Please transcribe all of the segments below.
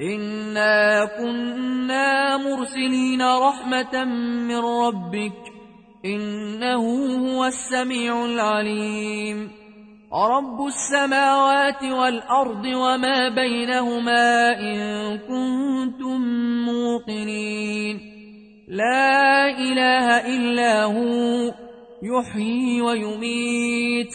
إنا كنا مرسلين رحمة من ربك إنه هو السميع العليم. رب السماوات والأرض وما بينهما إن كنتم موقنين. لا إله إلا هو يحيي ويميت.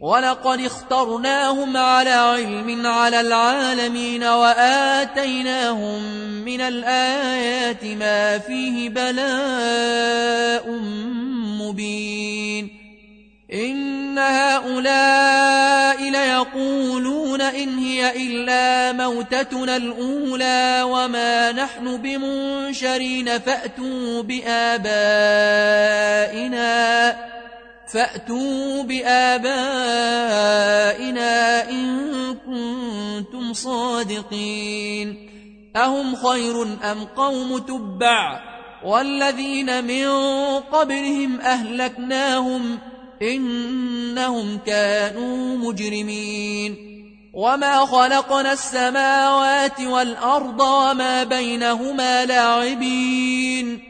ولقد اخترناهم على علم على العالمين وآتيناهم من الآيات ما فيه بلاء مبين. إن هؤلاء ليقولون إن هي إلا موتتنا الأولى وما نحن بمنشرين فأتوا بآبائنا فأتوا بآبائنا إن كنتم صادقين. أهم خير أم قوم تبع والذين من قبلهم أهلكناهم إنهم كانوا مجرمين. وما خلقنا السماوات والأرض وما بينهما لاعبين.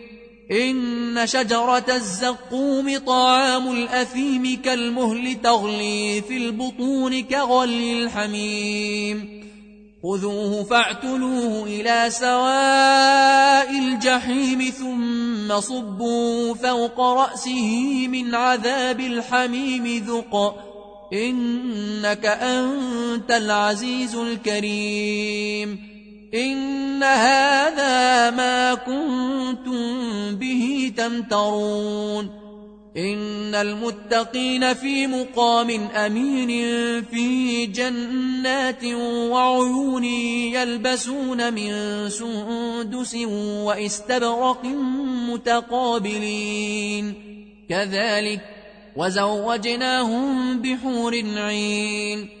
إن شجرة الزقوم طعام الأثيم كالمهل تغلي في البطون كغلي الحميم. خذوه فاعتلوه إلى سواء الجحيم ثم صبوا فوق رأسه من عذاب الحميم ذق. إنك أنت العزيز الكريم. إن هذا ما كنتم به تمترون إن المتقين في مقام أمين في جنات وعيون يلبسون من سندس واستبرق متقابلين كذلك وزوجناهم بحور عين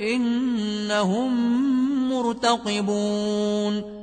إنهم مرتقبون